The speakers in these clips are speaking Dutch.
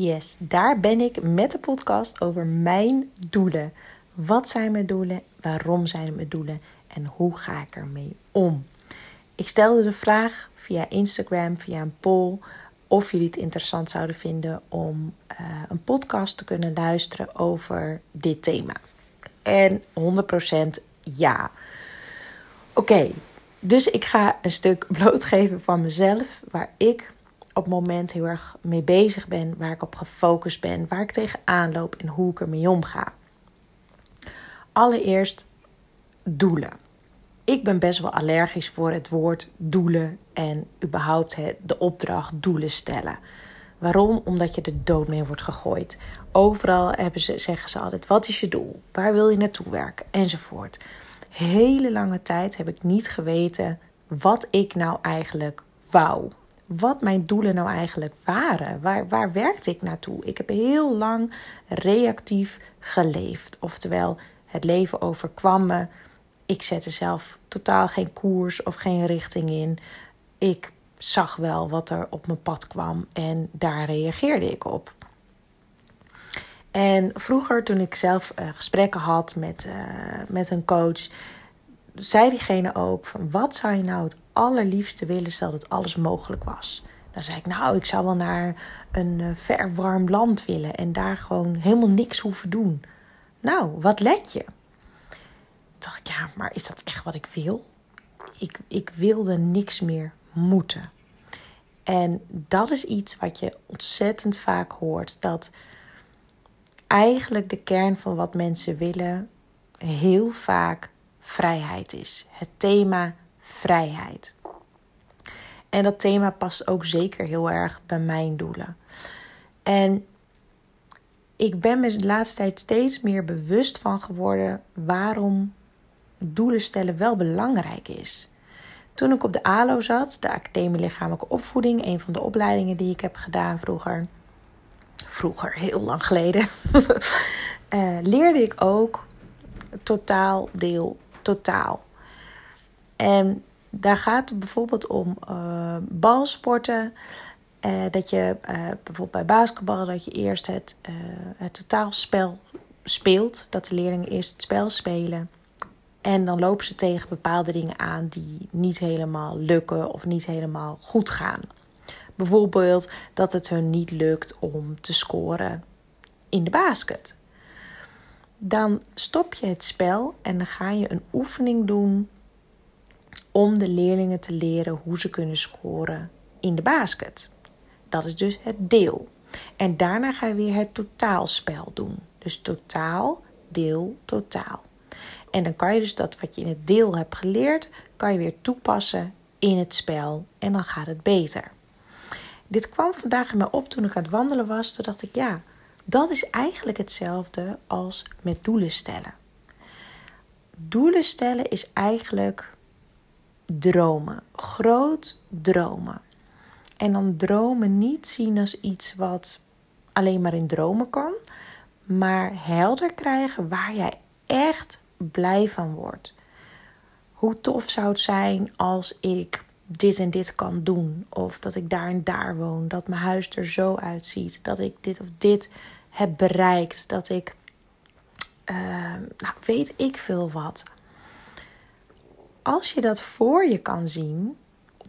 Yes, daar ben ik met de podcast over mijn doelen. Wat zijn mijn doelen? Waarom zijn mijn doelen? En hoe ga ik ermee om? Ik stelde de vraag via Instagram, via een poll, of jullie het interessant zouden vinden om uh, een podcast te kunnen luisteren over dit thema. En 100% ja. Oké, dus ik ga een stuk blootgeven van mezelf, waar ik op moment heel erg mee bezig ben, waar ik op gefocust ben, waar ik tegenaan loop en hoe ik ermee omga. Allereerst doelen. Ik ben best wel allergisch voor het woord doelen en überhaupt de opdracht doelen stellen. Waarom? Omdat je de dood mee wordt gegooid. Overal hebben ze, zeggen ze altijd: wat is je doel? Waar wil je naartoe werken? Enzovoort. Hele lange tijd heb ik niet geweten wat ik nou eigenlijk wou wat mijn doelen nou eigenlijk waren. Waar, waar werkte ik naartoe? Ik heb heel lang reactief geleefd. Oftewel, het leven overkwam me. Ik zette zelf totaal geen koers of geen richting in. Ik zag wel wat er op mijn pad kwam en daar reageerde ik op. En vroeger, toen ik zelf uh, gesprekken had met, uh, met een coach, zei diegene ook van wat zou je nou het allerliefste willen stel dat alles mogelijk was. Dan zei ik nou ik zou wel naar een uh, ver warm land willen en daar gewoon helemaal niks hoeven doen. Nou, wat let je? dacht ik ja, maar is dat echt wat ik wil? Ik, ik wilde niks meer moeten. En dat is iets wat je ontzettend vaak hoort. Dat eigenlijk de kern van wat mensen willen heel vaak vrijheid is. Het thema vrijheid. En dat thema past ook zeker heel erg bij mijn doelen. En ik ben me de laatste tijd steeds meer bewust van geworden waarom doelen stellen wel belangrijk is. Toen ik op de ALO zat, de Academie Lichamelijke Opvoeding, een van de opleidingen die ik heb gedaan vroeger, vroeger, heel lang geleden, uh, leerde ik ook totaal deel totaal. En daar gaat het bijvoorbeeld om uh, balsporten. Uh, dat je uh, bijvoorbeeld bij basketbal dat je eerst het, het totaalspel speelt. Dat de leerlingen eerst het spel spelen. En dan lopen ze tegen bepaalde dingen aan die niet helemaal lukken of niet helemaal goed gaan. Bijvoorbeeld dat het hun niet lukt om te scoren in de basket. Dan stop je het spel en dan ga je een oefening doen om de leerlingen te leren hoe ze kunnen scoren in de basket. Dat is dus het deel. En daarna ga je weer het totaalspel doen. Dus totaal, deel, totaal. En dan kan je dus dat wat je in het deel hebt geleerd, kan je weer toepassen in het spel en dan gaat het beter. Dit kwam vandaag in me op toen ik aan het wandelen was. Toen dacht ik, ja, dat is eigenlijk hetzelfde als met doelen stellen. Doelen stellen is eigenlijk dromen, groot dromen. En dan dromen niet zien als iets wat alleen maar in dromen kan, maar helder krijgen waar jij echt blij van wordt. Hoe tof zou het zijn als ik dit en dit kan doen, of dat ik daar en daar woon, dat mijn huis er zo uitziet, dat ik dit of dit heb bereikt, dat ik, uh, nou weet ik veel wat. Als je dat voor je kan zien,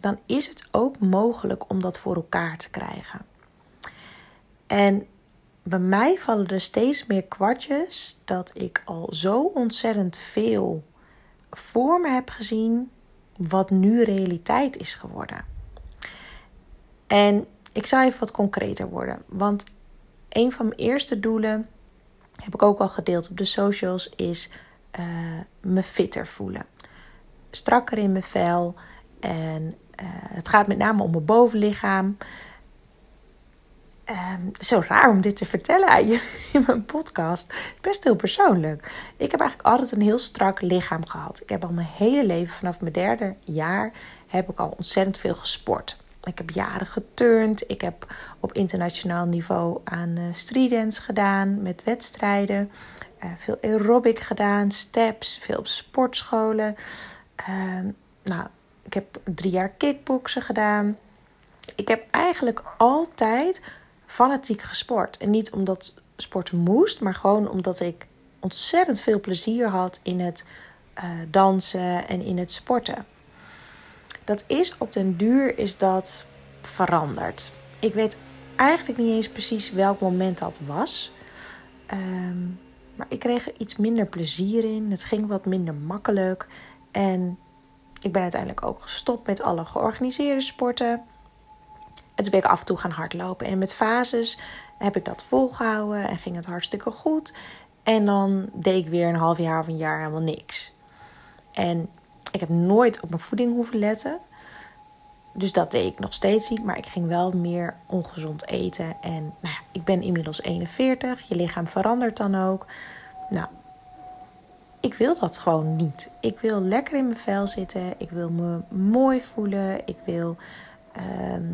dan is het ook mogelijk om dat voor elkaar te krijgen. En bij mij vallen er steeds meer kwartjes dat ik al zo ontzettend veel voor me heb gezien wat nu realiteit is geworden. En ik zal even wat concreter worden, want een van mijn eerste doelen, heb ik ook al gedeeld op de socials, is uh, me fitter voelen. Strakker in mijn vel en uh, het gaat met name om mijn bovenlichaam. Um, zo raar om dit te vertellen aan je in mijn podcast. Best heel persoonlijk. Ik heb eigenlijk altijd een heel strak lichaam gehad. Ik heb al mijn hele leven, vanaf mijn derde jaar, heb ik al ontzettend veel gesport. Ik heb jaren geturnd. Ik heb op internationaal niveau aan uh, streetdance gedaan met wedstrijden. Uh, veel aerobic gedaan, steps, veel op sportscholen. Uh, nou, ik heb drie jaar kickboksen gedaan. Ik heb eigenlijk altijd fanatiek gesport. En niet omdat sporten moest, maar gewoon omdat ik ontzettend veel plezier had in het uh, dansen en in het sporten. Dat is op den duur is dat veranderd. Ik weet eigenlijk niet eens precies welk moment dat was. Ehm, maar ik kreeg er iets minder plezier in. Het ging wat minder makkelijk. En ik ben uiteindelijk ook gestopt met alle georganiseerde sporten. En toen ben ik af en toe gaan hardlopen. En met fases heb ik dat volgehouden en ging het hartstikke goed. En dan deed ik weer een half jaar of een jaar helemaal niks. En ik heb nooit op mijn voeding hoeven letten. Dus dat deed ik nog steeds niet. Maar ik ging wel meer ongezond eten. En nou ja, ik ben inmiddels 41. Je lichaam verandert dan ook. Nou, ik wil dat gewoon niet. Ik wil lekker in mijn vel zitten. Ik wil me mooi voelen. Ik wil ehm,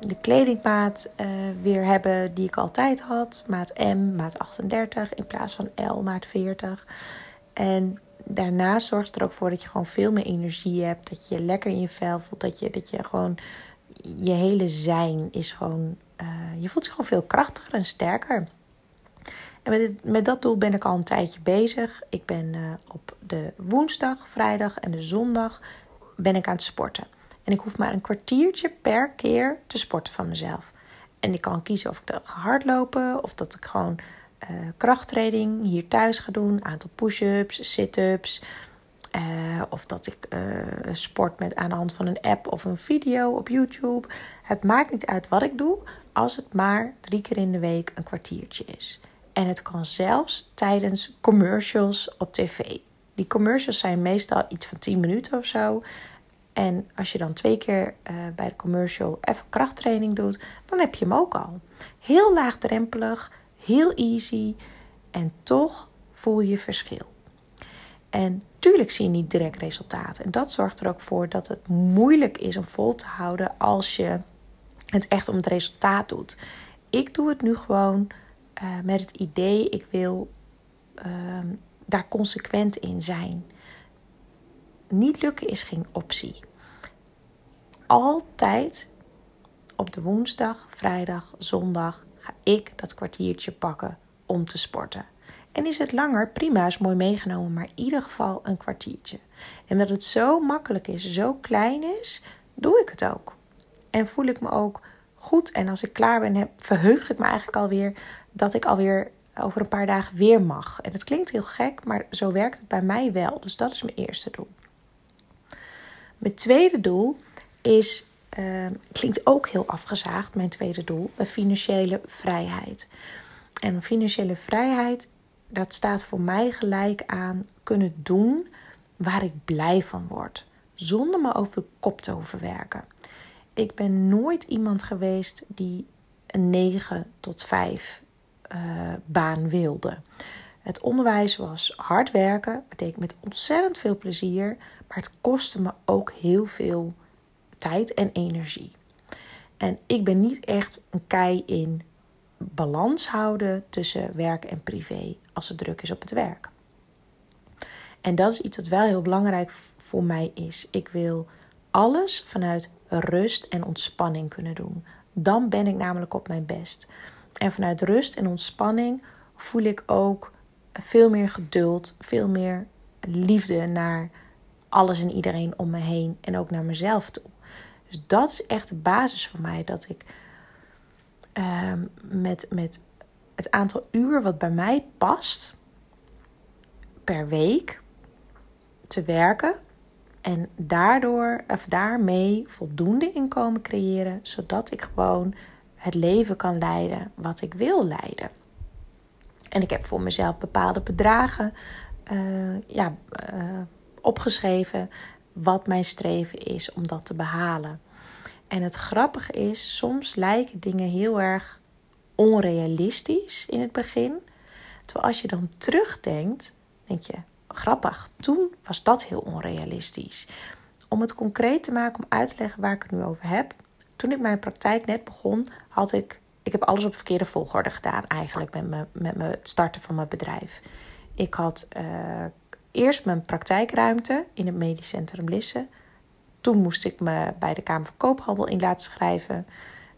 de kledingmaat uh, weer hebben die ik altijd had. Maat M, maat 38 in plaats van L, maat 40. En daarnaast zorgt het er ook voor dat je gewoon veel meer energie hebt. Dat je je lekker in je vel voelt. Dat je, dat je gewoon je hele zijn is gewoon. Uh, je voelt je gewoon veel krachtiger en sterker. En met, met dat doel ben ik al een tijdje bezig. Ik ben uh, op de woensdag, vrijdag en de zondag ben ik aan het sporten. En ik hoef maar een kwartiertje per keer te sporten van mezelf. En ik kan kiezen of ik ga hardlopen of dat ik gewoon uh, krachttraining hier thuis ga doen. Aantal push-ups, sit-ups. Uh, of dat ik sport met aan de hand van een app of een video op YouTube. Het maakt niet uit wat ik doe, als het maar drie keer in de week een kwartiertje is. En het kan zelfs tijdens commercials op tv. Die commercials zijn meestal iets van 10 minuten of zo. En als je dan twee keer uh, bij de commercial even krachttraining doet, dan heb je hem ook al. Heel laagdrempelig, heel easy en toch voel je verschil. En tuurlijk zie je niet direct resultaat. En dat zorgt er ook voor dat het moeilijk is om vol te houden als je het echt om het resultaat doet. Ik doe het nu gewoon uh, met het idee, ik wil uh, daar consequent in zijn. Niet lukken is geen optie. Altijd op de woensdag, vrijdag, zondag ga ik dat kwartiertje pakken om te sporten. En is het langer, prima, is mooi meegenomen, maar in ieder geval een kwartiertje. En dat het zo makkelijk is, zo klein is, doe ik het ook. En voel ik me ook goed. En als ik klaar ben, heb, verheug ik me eigenlijk alweer dat ik alweer over een paar dagen weer mag. En het klinkt heel gek, maar zo werkt het bij mij wel. Dus dat is mijn eerste doel. Mijn tweede doel is, uh, klinkt ook heel afgezaagd, mijn tweede doel, financiële vrijheid. En financiële vrijheid, dat staat voor mij gelijk aan kunnen doen waar ik blij van word. Zonder me over de kop te overwerken. Ik ben nooit iemand geweest die een 9 tot 5 uh, baan wilde. Het onderwijs was hard werken, betekent met ontzettend veel plezier, maar het kostte me ook heel veel tijd en energie. En ik ben niet echt een kei in balans houden tussen werk en privé als het druk is op het werk. En dat is iets wat wel heel belangrijk voor mij is. Ik wil alles vanuit rust en ontspanning kunnen doen. Dan ben ik namelijk op mijn best. En vanuit rust en ontspanning voel ik ook veel meer geduld, veel meer liefde naar alles en iedereen om me heen en ook naar mezelf toe. Dus dat is echt de basis voor mij dat ik uh, met, met het aantal uur wat bij mij past per week te werken en daardoor of daarmee voldoende inkomen creëren zodat ik gewoon het leven kan leiden wat ik wil leiden. En ik heb voor mezelf bepaalde bedragen uh, ja, uh, opgeschreven wat mijn streven is om dat te behalen. En het grappige is, soms lijken dingen heel erg onrealistisch in het begin. Terwijl als je dan terugdenkt, denk je, grappig, toen was dat heel onrealistisch. Om het concreet te maken, om uit te leggen waar ik het nu over heb, toen ik mijn praktijk net begon, had ik. Ik heb alles op verkeerde volgorde gedaan, eigenlijk, met, me, met me het starten van mijn bedrijf. Ik had uh, eerst mijn praktijkruimte in het Medisch Centrum Lisse. Toen moest ik me bij de Kamer van Koophandel in laten schrijven.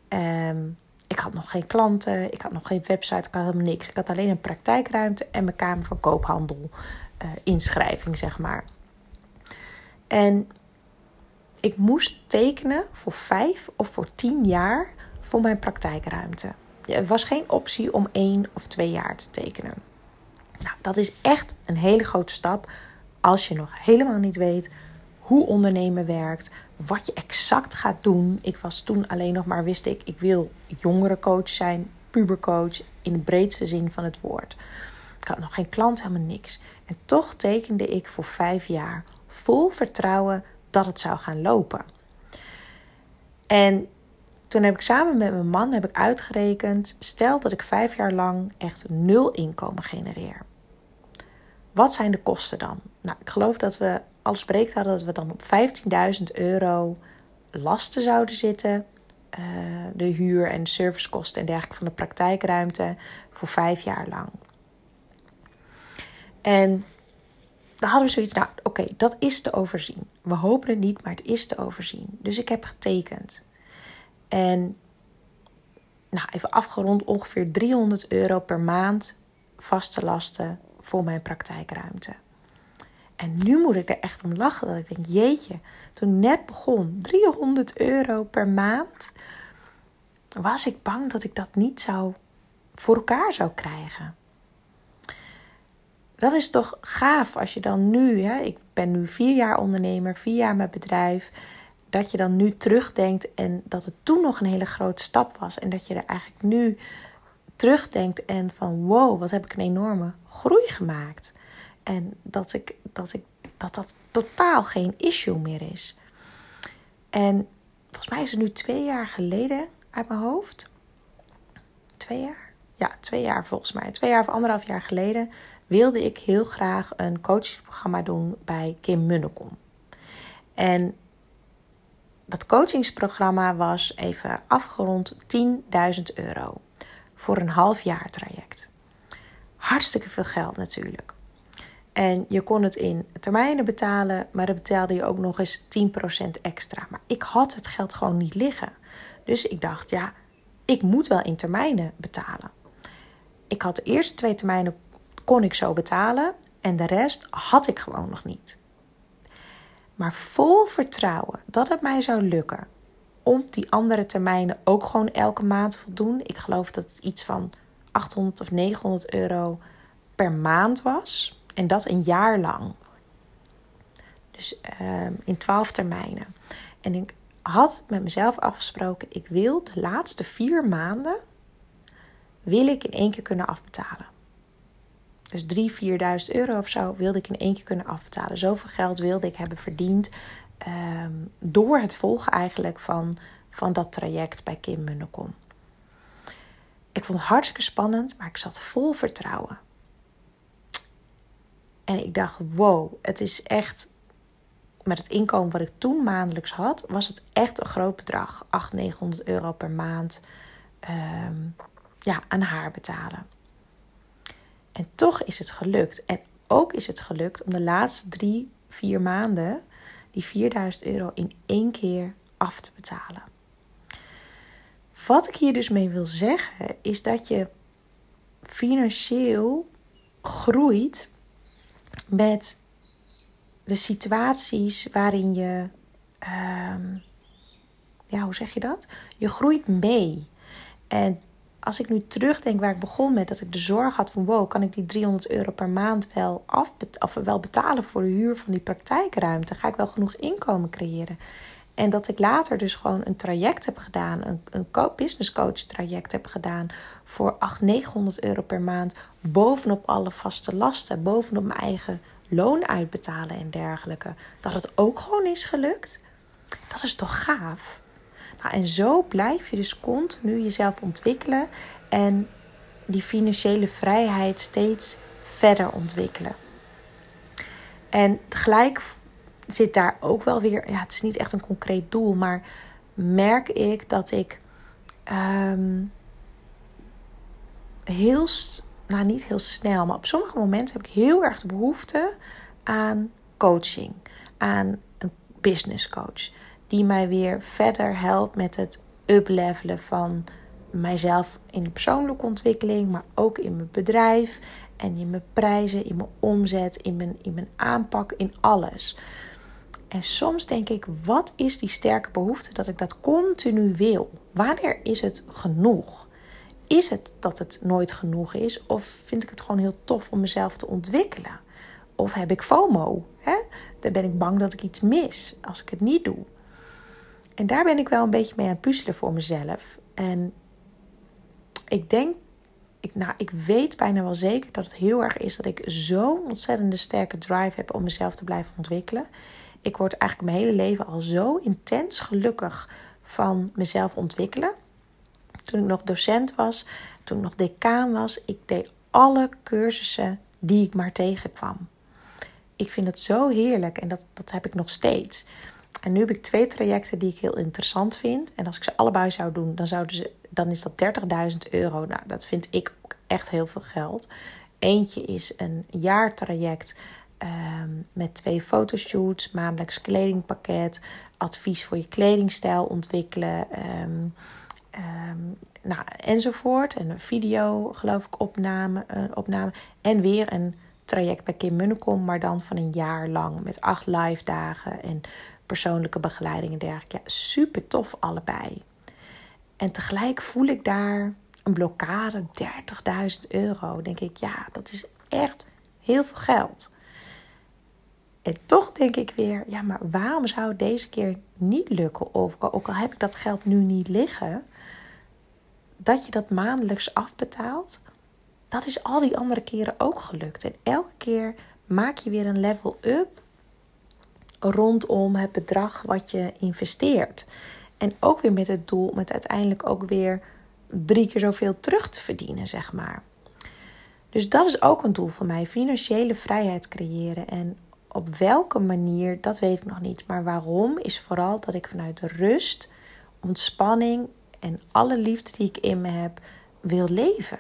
Um, Ik had nog geen klanten, ik had nog geen website, ik had helemaal niks. Ik had alleen een praktijkruimte en mijn kamer van koophandel, uh, inschrijving zeg maar. En ik moest tekenen voor vijf of voor tien jaar voor mijn praktijkruimte. Er was geen optie om één of twee jaar te tekenen. Nou, dat is echt een hele grote stap als je nog helemaal niet weet hoe ondernemen werkt, wat je exact gaat doen. Ik was toen alleen nog maar, wist ik, ik wil jongerencoach zijn, pubercoach in de breedste zin van het woord. Ik had nog geen klant, helemaal niks. En toch tekende ik voor vijf jaar vol vertrouwen dat het zou gaan lopen. En toen heb ik samen met mijn man heb ik uitgerekend, stel dat ik vijf jaar lang echt nul inkomen genereer. Wat zijn de kosten dan? Nou, ik geloof dat we alles breekt hadden dat we dan op 15.000 euro lasten zouden zitten. Uh, de huur en servicekosten en dergelijke van de praktijkruimte voor vijf jaar lang. En dan hadden we zoiets, nou oké, dat is te overzien. We hopen het niet, maar het is te overzien. Dus ik heb getekend. En nou, even afgerond ongeveer 300 euro per maand vaste lasten voor mijn praktijkruimte. En nu moet ik er echt om lachen. Dat ik denk, jeetje, toen net begon, 300 euro per maand, was ik bang dat ik dat niet zou voor elkaar zou krijgen. Dat is toch gaaf als je dan nu, hè, ik ben nu vier jaar ondernemer, vier jaar met bedrijf, dat je dan nu terugdenkt en dat het toen nog een hele grote stap was. En dat je er eigenlijk nu terugdenkt en van wow, wat heb ik een enorme groei gemaakt. En dat, ik, dat, ik, dat dat totaal geen issue meer is. En volgens mij is het nu twee jaar geleden uit mijn hoofd. Twee jaar? Ja, twee jaar volgens mij. Twee jaar of anderhalf jaar geleden wilde ik heel graag een coachingprogramma doen bij Kim Munnekom. En dat coachingsprogramma was even afgerond 10.000 euro voor een half jaar traject. Hartstikke veel geld natuurlijk. En je kon het in termijnen betalen, maar dan betaalde je ook nog eens 10% extra. Maar ik had het geld gewoon niet liggen. Dus ik dacht, ja, ik moet wel in termijnen betalen. Ik had de eerste twee termijnen kon ik zo betalen en de rest had ik gewoon nog niet. Maar vol vertrouwen dat het mij zou lukken om die andere termijnen ook gewoon elke maand voldoen. Ik geloof dat het iets van 800 of 900 euro per maand was. En dat een jaar lang. Dus uh, in twaalf termijnen. En ik had met mezelf afgesproken: ik wil de laatste vier maanden wil ik in één keer kunnen afbetalen. Dus 3.000, 4.000 euro of zo wilde ik in één keer kunnen afbetalen. Zoveel geld wilde ik hebben verdiend ehm, door het volgen eigenlijk van, van dat traject bij Kim Munnekom. Ik vond het hartstikke spannend, maar ik zat vol vertrouwen. En ik dacht, wow, het is echt, met het inkomen wat ik toen maandelijks had, was het echt een groot bedrag. 800, 900 euro per maand ehm, ja, aan haar betalen. En toch is het gelukt. En ook is het gelukt om de laatste drie, vier maanden die 4000 euro in één keer af te betalen. Wat ik hier dus mee wil zeggen, is dat je financieel groeit met de situaties waarin je, ehm, ja, hoe zeg je dat? Je groeit mee. En als ik nu terugdenk waar ik begon met, dat ik de zorg had van wow, kan ik die 300 euro per maand wel, of wel betalen voor de huur van die praktijkruimte? Ga ik wel genoeg inkomen creëren? En dat ik later dus gewoon een traject heb gedaan, een, een business coach traject heb gedaan voor 800, 900 euro per maand. Bovenop alle vaste lasten, bovenop mijn eigen loon uitbetalen en dergelijke. Dat het ook gewoon is gelukt. Dat is toch gaaf? Nou, en zo blijf je dus continu jezelf ontwikkelen en die financiële vrijheid steeds verder ontwikkelen. En tegelijk zit daar ook wel weer, ja, het is niet echt een concreet doel, maar merk ik dat ik um, heel, nou niet heel snel, maar op sommige momenten heb ik heel erg de behoefte aan coaching, aan een business coach, die mij weer verder helpt met het uplevelen van mijzelf in de persoonlijke ontwikkeling, maar ook in mijn bedrijf en in mijn prijzen, in mijn omzet, in mijn, in mijn aanpak, in alles. En soms denk ik, wat is die sterke behoefte dat ik dat continu wil? Wanneer is het genoeg? Is het dat het nooit genoeg is? Of vind ik het gewoon heel tof om mezelf te ontwikkelen? Of heb ik FOMO? Hè? Dan ben ik bang dat ik iets mis als ik het niet doe. En daar ben ik wel een beetje mee aan het puzzelen voor mezelf. En ik denk, ik, nou, ik weet bijna wel zeker dat het heel erg is dat ik zo'n ontzettende sterke drive heb om mezelf te blijven ontwikkelen. Ik word eigenlijk mijn hele leven al zo intens gelukkig van mezelf ontwikkelen. Toen ik nog docent was, toen ik nog decaan was, ik deed alle cursussen die ik maar tegenkwam. Ik vind het zo heerlijk en dat, dat heb ik nog steeds. En nu heb ik twee trajecten die ik heel interessant vind. En als ik ze allebei zou doen, dan, zouden ze, dan is dat 30.000 euro. Nou, dat vind ik ook echt heel veel geld. Eentje is een jaartraject um, met twee fotoshoots, maandelijks kledingpakket, advies voor je kledingstijl ontwikkelen. Um, um, nou, enzovoort. En een video, geloof ik, opname, uh, opname. En weer een traject bij Kim Munnekom, maar dan van een jaar lang met acht live dagen en persoonlijke begeleiding en dergelijke. Ja, super tof allebei. En tegelijk voel ik daar een blokkade, 30.000 euro. Denk ik, ja, dat is echt heel veel geld. En toch denk ik weer, ja, maar waarom zou het deze keer niet lukken? Of ook al heb ik dat geld nu niet liggen, dat je dat maandelijks afbetaalt, dat is al die andere keren ook gelukt. En elke keer maak je weer een level up rondom het bedrag wat je investeert. En ook weer met het doel met uiteindelijk ook weer drie keer zoveel terug te verdienen, zeg maar. Dus dat is ook een doel van mij: financiële vrijheid creëren. En op welke manier, dat weet ik nog niet. Maar waarom is vooral dat ik vanuit rust, ontspanning en alle liefde die ik in me heb, wil leven.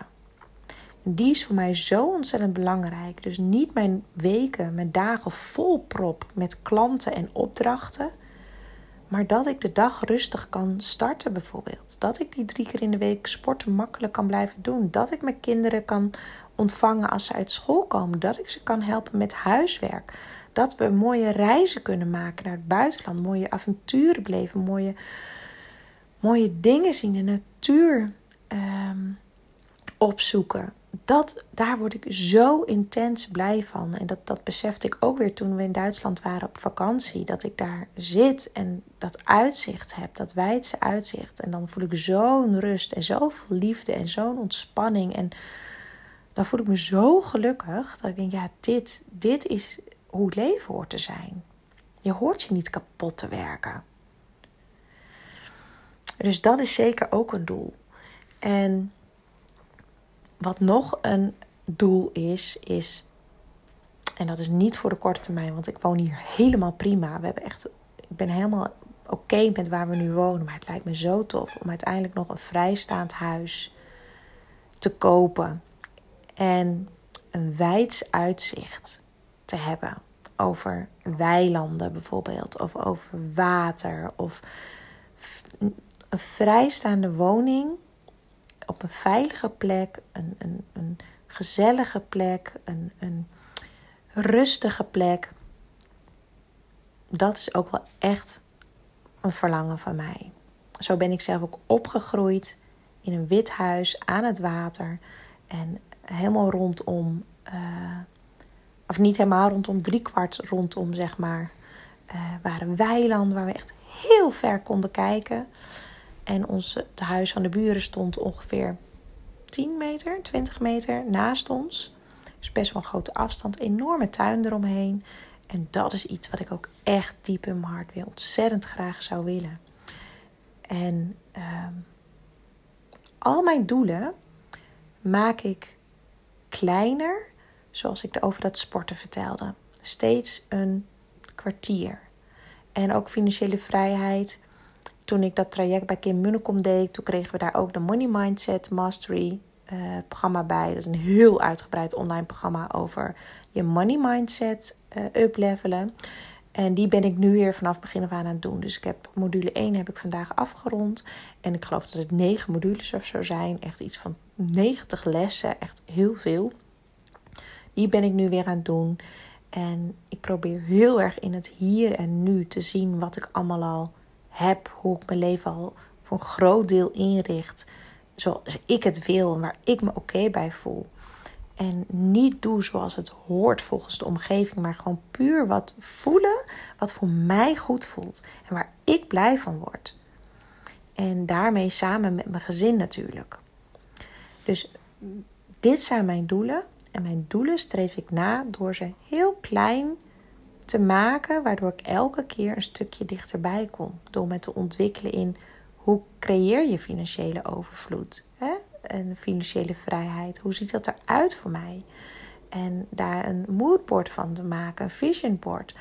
Die is voor mij zo ontzettend belangrijk. Dus niet mijn weken, mijn dagen vol prop met klanten en opdrachten. Maar dat ik de dag rustig kan starten bijvoorbeeld. Dat ik die drie keer in de week sporten makkelijk kan blijven doen. Dat ik mijn kinderen kan ontvangen als ze uit school komen. Dat ik ze kan helpen met huiswerk. Dat we mooie reizen kunnen maken naar het buitenland. Mooie avonturen beleven. Mooie, mooie dingen zien. De natuur um, opzoeken dat, daar word ik zo intens blij van. En dat, dat besefte ik ook weer toen we in Duitsland waren op vakantie. Dat ik daar zit en dat uitzicht heb, dat wijdse uitzicht. En dan voel ik zo'n rust en zoveel liefde en zo'n ontspanning. En dan voel ik me zo gelukkig dat ik denk, ja, dit, dit is hoe het leven hoort te zijn. Je hoort je niet kapot te werken. Dus dat is zeker ook een doel. En wat nog een doel is, is. En dat is niet voor de korte termijn, want ik woon hier helemaal prima. We hebben echt, ik ben helemaal oké met waar we nu wonen. Maar het lijkt me zo tof om uiteindelijk nog een vrijstaand huis te kopen. En een wijds uitzicht te hebben over weilanden bijvoorbeeld. Of over water. Of een vrijstaande woning op een veilige plek, een, een, een gezellige plek, een, een rustige plek. Dat is ook wel echt een verlangen van mij. Zo ben ik zelf ook opgegroeid in een wit huis aan het water. En helemaal rondom, uh, of niet helemaal rondom, driekwart rondom zeg maar, uh, waren weilanden waar we echt heel ver konden kijken. En ons, het huis van de buren stond ongeveer 10 meter, 20 meter naast ons. Dus best wel een grote afstand, enorme tuin eromheen. En dat is iets wat ik ook echt diep in mijn hart weer ontzettend graag zou willen. En ehm, al mijn doelen maak ik kleiner, zoals ik over dat sporten vertelde. Steeds een kwartier. En ook financiële vrijheid toen ik dat traject bij Kim Munnekom deed, toen kregen we daar ook de Money Mindset Mastery uh, programma bij. Dat is een heel uitgebreid online programma over je money mindset uh, uplevelen. En die ben ik nu weer vanaf begin af aan aan het doen. Dus ik heb module 1 heb ik vandaag afgerond. En ik geloof dat het 9 modules of zo zijn. Echt iets van 90 lessen. Echt heel veel. Die ben ik nu weer aan het doen. En ik probeer heel erg in het hier en nu te zien wat ik allemaal al heb. Hoe ik mijn leven al voor een groot deel inricht. Zoals ik het wil en waar ik me oké bij voel. En niet doe zoals het hoort volgens de omgeving, maar gewoon puur wat voelen, wat voor mij goed voelt en waar ik blij van word. En daarmee samen met mijn gezin natuurlijk. Dus dit zijn mijn doelen. En mijn doelen streef ik na door ze heel klein te maken, waardoor ik elke keer een stukje dichterbij kom. Door me te ontwikkelen in hoe creëer je financiële overvloed hè? en financiële vrijheid. Hoe ziet dat eruit voor mij? En daar een moodboard van te maken, een vision board.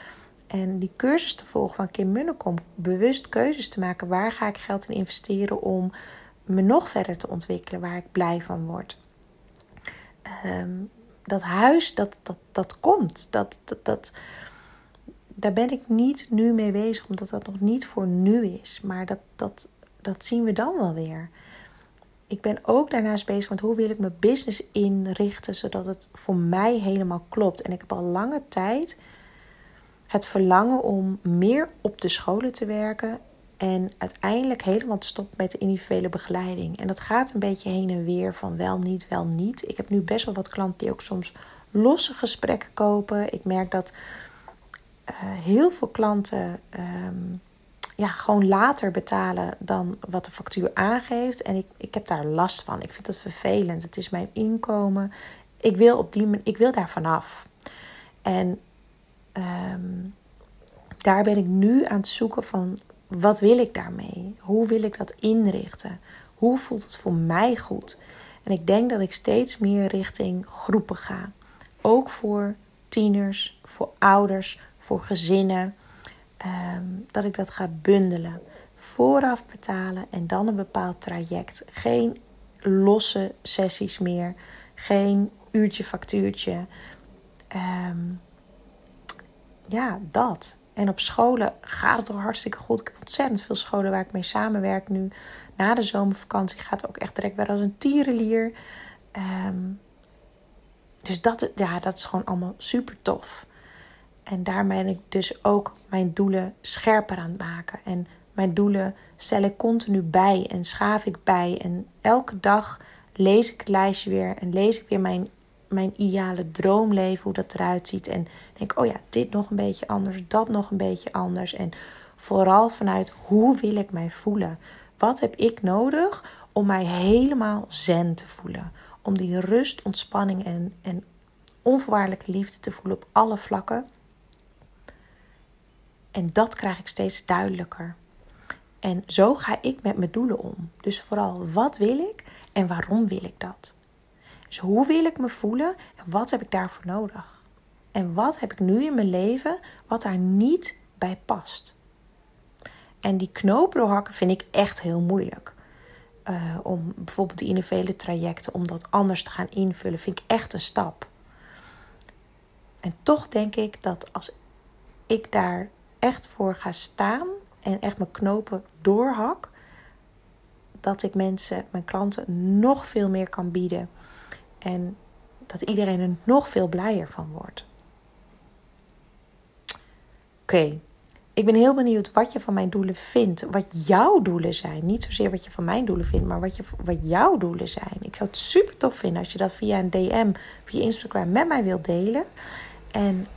En die cursus te volgen van Kim Munnekom. Bewust keuzes te maken. Waar ga ik geld in investeren om me nog verder te ontwikkelen. Waar ik blij van word. Ehm, dat huis, dat, dat, dat komt. Dat, dat, dat, daar ben ik niet nu mee bezig, omdat dat nog niet voor nu is. Maar dat, dat, dat zien we dan wel weer. Ik ben ook daarnaast bezig met hoe wil ik mijn business inrichten, zodat het voor mij helemaal klopt. En ik heb al lange tijd het verlangen om meer op de scholen te werken en uiteindelijk helemaal te stoppen met de individuele begeleiding. En dat gaat een beetje heen en weer van wel niet, wel niet. Ik heb nu best wel wat klanten die ook soms losse gesprekken kopen. Ik merk dat heel veel klanten um, ja, gewoon later betalen dan wat de factuur aangeeft. En ik, ik heb daar last van. Ik vind dat vervelend. Het is mijn inkomen. Ik wil, op die, ik wil daar vanaf. En um, daar ben ik nu aan het zoeken van wat wil ik daarmee? Hoe wil ik dat inrichten? Hoe voelt het voor mij goed? En ik denk dat ik steeds meer richting groepen ga. Ook voor tieners, voor ouders, voor gezinnen. Ehm, dat ik dat ga bundelen. Vooraf betalen en dan een bepaald traject. Geen losse sessies meer. Geen uurtje factuurtje. Um, ja, dat. En op scholen gaat het al hartstikke goed. Ik heb ontzettend veel scholen waar ik mee samenwerk nu. Na de zomervakantie gaat het ook echt direct weer als een tierenlier. Um, dus dat, ja, dat is gewoon allemaal super tof. En daar ben ik dus ook mijn doelen scherper aan het maken. En mijn doelen stel ik continu bij en schaaf ik bij. En elke dag lees ik het lijstje weer en lees ik weer mijn mijn ideale droomleven, hoe dat eruit ziet. En denk, oh ja, dit nog een beetje anders, dat nog een beetje anders. En vooral vanuit hoe wil ik mij voelen? Wat heb ik nodig om mij helemaal zen te voelen? Om die rust, ontspanning en, en onvoorwaardelijke liefde te voelen op alle vlakken. En dat krijg ik steeds duidelijker. En zo ga ik met mijn doelen om. Dus vooral wat wil ik en waarom wil ik dat? Dus hoe wil ik me voelen en wat heb ik daarvoor nodig? En wat heb ik nu in mijn leven wat daar niet bij past? En die knoop doorhakken vind ik echt heel moeilijk. Uh, om bijvoorbeeld die individuele trajecten, om dat anders te gaan invullen, vind ik echt een stap. En toch denk ik dat als ik daar echt voor ga staan en echt mijn knopen doorhak, dat ik mensen, mijn klanten, nog veel meer kan bieden en dat iedereen er nog veel blijer van wordt. Oké, ik ben heel benieuwd wat je van mijn doelen vindt. Wat jouw doelen zijn. Niet zozeer wat je van mijn doelen vindt, maar wat, je, wat jouw doelen zijn. Ik zou het super tof vinden als je dat via een DM, via Instagram met mij wilt delen. En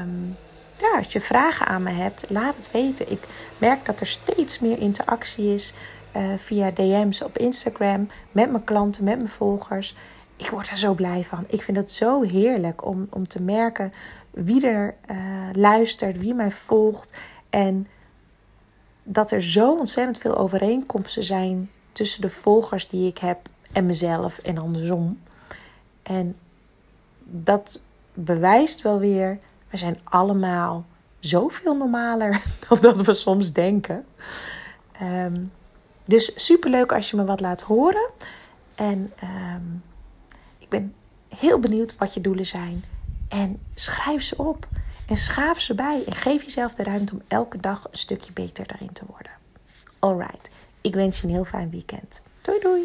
um, ja, als je vragen aan me hebt, laat het weten. Ik merk dat er steeds meer interactie is uh, via DM's op Instagram met mijn klanten, met mijn volgers ik word er zo blij van. Ik vind het zo heerlijk om, om te merken wie er uh, luistert, wie mij volgt. En dat er zo ontzettend veel overeenkomsten zijn tussen de volgers die ik heb en mezelf en andersom. En dat bewijst wel weer, we zijn allemaal zoveel normaler dan dat we soms denken. Um, dus superleuk als je me wat laat horen. En um, ik ben heel benieuwd wat je doelen zijn. En schrijf ze op. En schaaf ze bij en geef jezelf de ruimte om elke dag een stukje beter daarin te worden. Alright, ik wens je een heel fijn weekend. Doei doei!